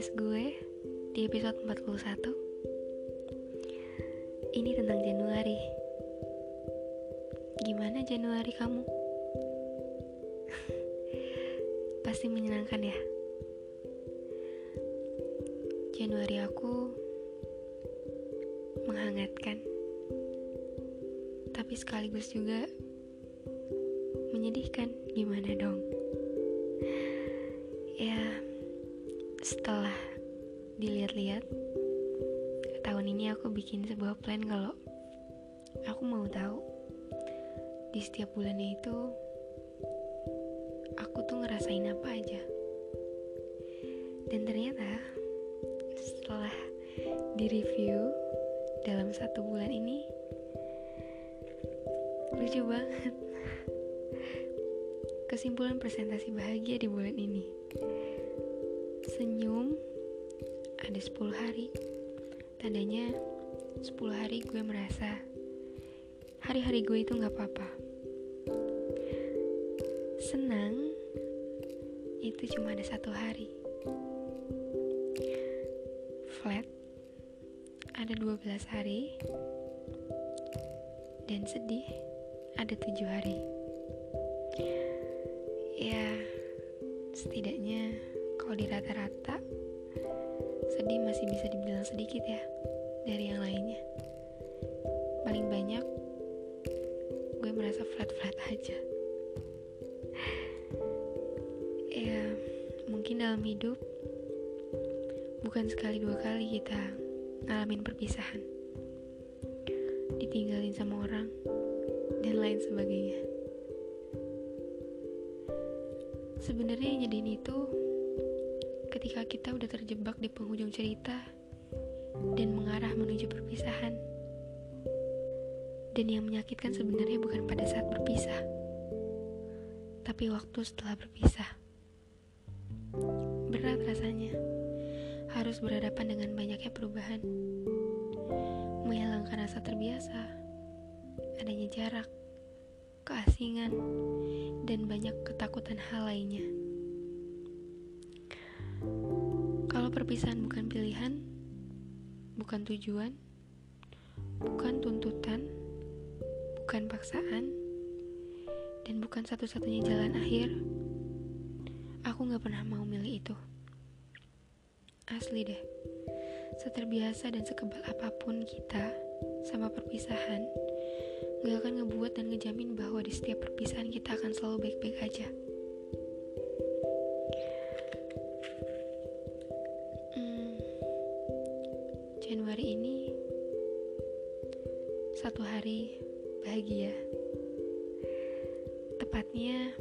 podcast gue di episode 41 Ini tentang Januari Gimana Januari kamu? Pasti menyenangkan ya Januari aku menghangatkan Tapi sekaligus juga menyedihkan Gimana dong? Setelah dilihat-lihat tahun ini aku bikin sebuah plan kalau aku mau tahu di setiap bulannya itu aku tuh ngerasain apa aja. Dan ternyata setelah di review dalam satu bulan ini lucu banget. Kesimpulan presentasi bahagia di bulan ini senyum ada 10 hari. Tandanya 10 hari gue merasa hari-hari gue itu gak apa-apa. Senang itu cuma ada satu hari. Flat ada 12 hari. Dan sedih ada tujuh hari. Ya setidaknya kalau di rata-rata sedih masih bisa dibilang sedikit ya dari yang lainnya. Paling banyak gue merasa flat-flat aja. Ya mungkin dalam hidup bukan sekali dua kali kita ngalamin perpisahan. Ditinggalin sama orang dan lain sebagainya. Sebenarnya yang jadiin itu ketika kita udah terjebak di penghujung cerita dan mengarah menuju perpisahan. Dan yang menyakitkan sebenarnya bukan pada saat berpisah, tapi waktu setelah berpisah. Berat rasanya, harus berhadapan dengan banyaknya perubahan, menghilangkan rasa terbiasa, adanya jarak, keasingan, dan banyak ketakutan hal lainnya. Kalau perpisahan bukan pilihan, bukan tujuan, bukan tuntutan, bukan paksaan, dan bukan satu-satunya jalan akhir, aku gak pernah mau milih itu. Asli deh, seterbiasa dan sekebal apa pun kita sama perpisahan, gak akan ngebuat dan ngejamin bahwa di setiap perpisahan kita akan selalu baik-baik aja. Satu hari bahagia. Tepatnya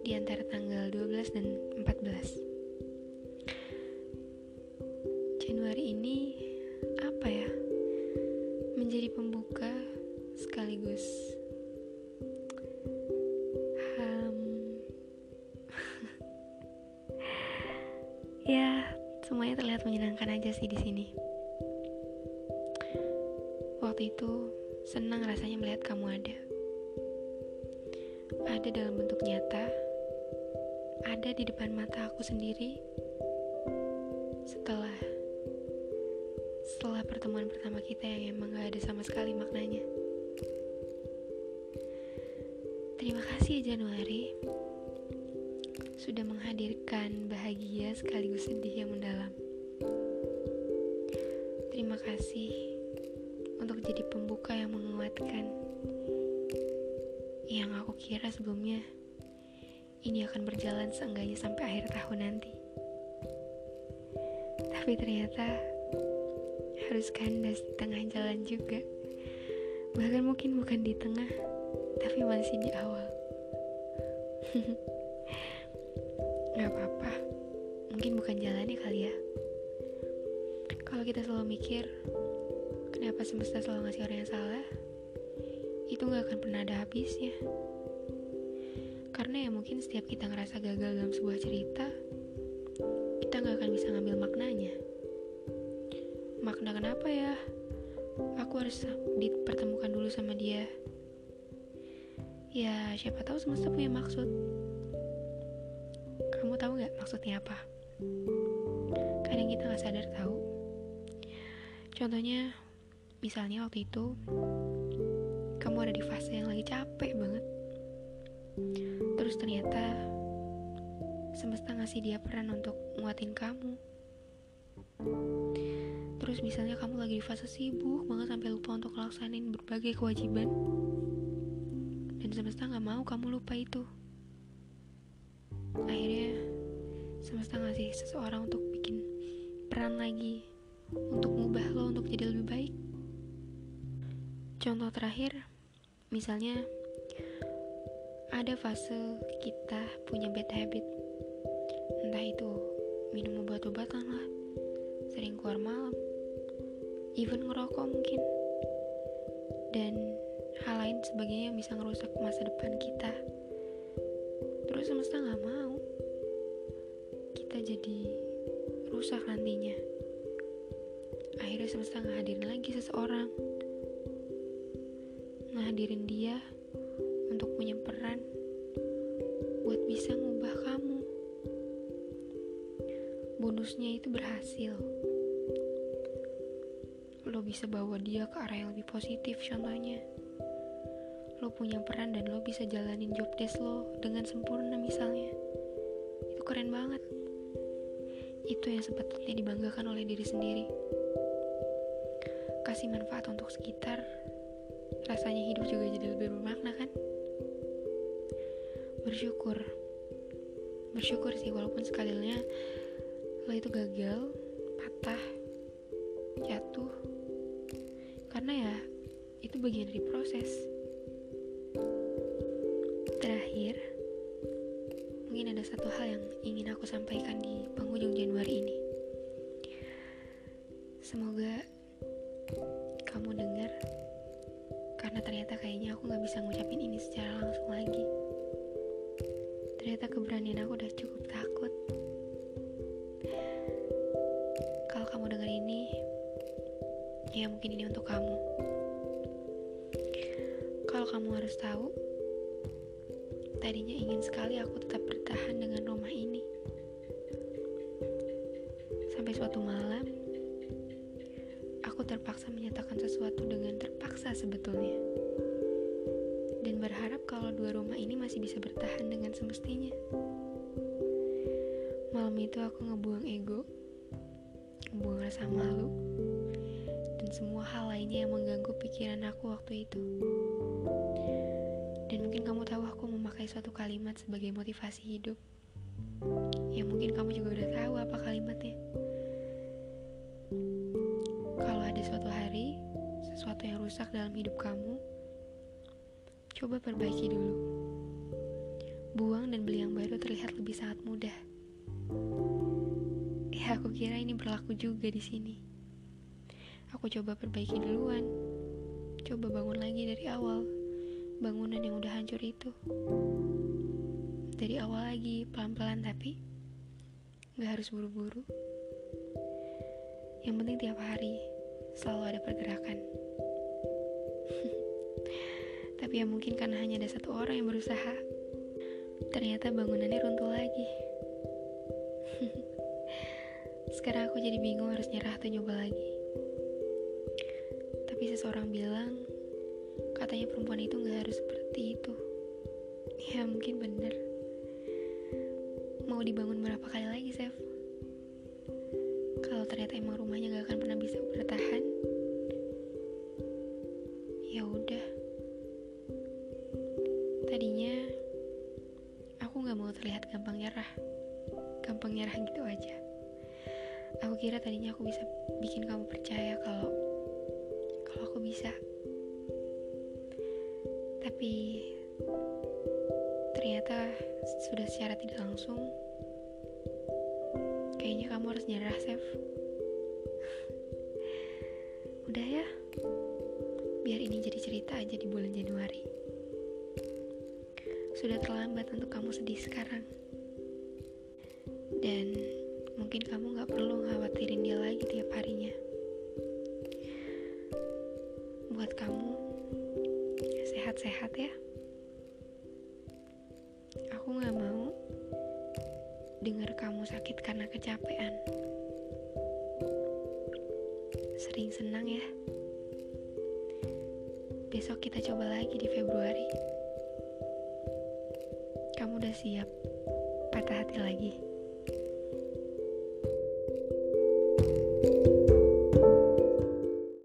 di antara tanggal 12 dan 14. Januari ini apa ya? Menjadi pembuka sekaligus ya semuanya terlihat menyenangkan aja sih di sini waktu itu senang rasanya melihat kamu ada. Ada dalam bentuk nyata, ada di depan mata aku sendiri. Setelah setelah pertemuan pertama kita yang emang gak ada sama sekali maknanya. Terima kasih Januari sudah menghadirkan bahagia sekaligus sedih yang mendalam. Terima kasih untuk jadi pembuka yang menguatkan. Yang aku kira sebelumnya ini akan berjalan seenggaknya sampai akhir tahun nanti. Tapi ternyata harus kandas di tengah jalan juga. Bahkan mungkin bukan di tengah, tapi masih di awal. Gak apa-apa, mungkin bukan jalannya kali ya. Kalau kita selalu mikir, Kenapa semesta selalu ngasih orang yang salah? Itu gak akan pernah ada habisnya. Karena ya mungkin setiap kita ngerasa gagal dalam sebuah cerita, kita gak akan bisa ngambil maknanya. Makna kenapa ya? Aku harus dipertemukan dulu sama dia. Ya, siapa tahu semesta punya maksud. Kamu tahu gak maksudnya apa? kadang kita nggak sadar tahu contohnya misalnya waktu itu kamu ada di fase yang lagi capek banget. Terus ternyata semesta ngasih dia peran untuk nguatin kamu. Terus misalnya kamu lagi di fase sibuk banget sampai lupa untuk ngelaksanain berbagai kewajiban. Dan semesta nggak mau kamu lupa itu. Akhirnya semesta ngasih seseorang untuk bikin peran lagi untuk ngubah lo untuk jadi lebih baik contoh terakhir misalnya ada fase kita punya bad habit. Entah itu minum obat-obatan lah sering keluar malam even ngerokok mungkin. Dan hal lain sebagainya yang bisa ngerusak masa depan kita. Terus semesta nggak mau kita jadi rusak nantinya. Akhirnya semesta ngehadirin lagi seseorang ngehadirin dia untuk punya peran buat bisa ngubah kamu. Bonusnya itu berhasil. Lo bisa bawa dia ke arah yang lebih positif contohnya. Lo punya peran dan lo bisa jalanin job desk lo dengan sempurna misalnya. Itu keren banget. Itu yang sebetulnya dibanggakan oleh diri sendiri. Kasih manfaat untuk sekitar rasanya hidup juga jadi lebih bermakna kan? Bersyukur. Bersyukur sih walaupun sekalinya lo itu gagal patah jatuh. Karena ya itu bagian dari proses. Terakhir mungkin ada satu hal yang ingin aku sampaikan di penghujung Januari ini. Semoga kamu dengar karena ternyata kayaknya aku gak bisa ngucapin ini secara langsung lagi. Ternyata keberanian aku udah cukup takut. Kalau kamu dengar ini ya mungkin ini untuk kamu. Kalau kamu harus tahu tadinya ingin sekali aku tetap bertahan dengan rumah ini. Sampai suatu malam terpaksa menyatakan sesuatu dengan terpaksa sebetulnya dan berharap kalau dua rumah ini masih bisa bertahan dengan semestinya. Malam itu aku ngebuang ego, ngebuang rasa malu, dan semua hal lainnya yang mengganggu pikiran aku waktu itu. Dan mungkin kamu tahu aku memakai suatu kalimat sebagai motivasi hidup. Ya mungkin kamu juga udah tahu apa kalimatnya. Suatu hari, sesuatu yang rusak dalam hidup kamu, Coba perbaiki dulu. Buang dan beli yang baru terlihat lebih sangat mudah. Ya, aku kira ini berlaku juga di sini. Aku coba perbaiki duluan. Coba bangun lagi dari awal. Bangunan yang udah hancur itu. Dari awal lagi, pelan-pelan tapi gak harus buru-buru. Yang penting tiap hari selalu ada pergerakan. Tapi ya mungkin karena hanya ada satu orang yang berusaha. Ternyata bangunannya runtuh lagi. Sekarang aku jadi bingung harus nyerah atau nyoba lagi. Tapi seseorang bilang, katanya perempuan itu gak harus seperti itu. Ya mungkin bener. Mau dibangun berapa kali lagi, Chef? Ternyata emang rumahnya gak akan pernah bisa bertahan, ya udah. Tadinya aku gak mau terlihat gampang nyerah, gampang nyerah gitu aja. Aku kira tadinya aku bisa bikin kamu percaya kalau kalau aku bisa. Tapi ternyata sudah secara tidak langsung kayaknya kamu harus nyerah, Chef. Udah ya. Biar ini jadi cerita aja di bulan Januari. Sudah terlambat untuk kamu sedih sekarang. Dan mungkin kamu gak perlu khawatirin dia lagi tiap harinya. Buat kamu, sehat-sehat ya. Aku gak mau dengar kamu sakit karena kecapean. Sering senang ya. Besok kita coba lagi di Februari. Kamu udah siap patah hati lagi?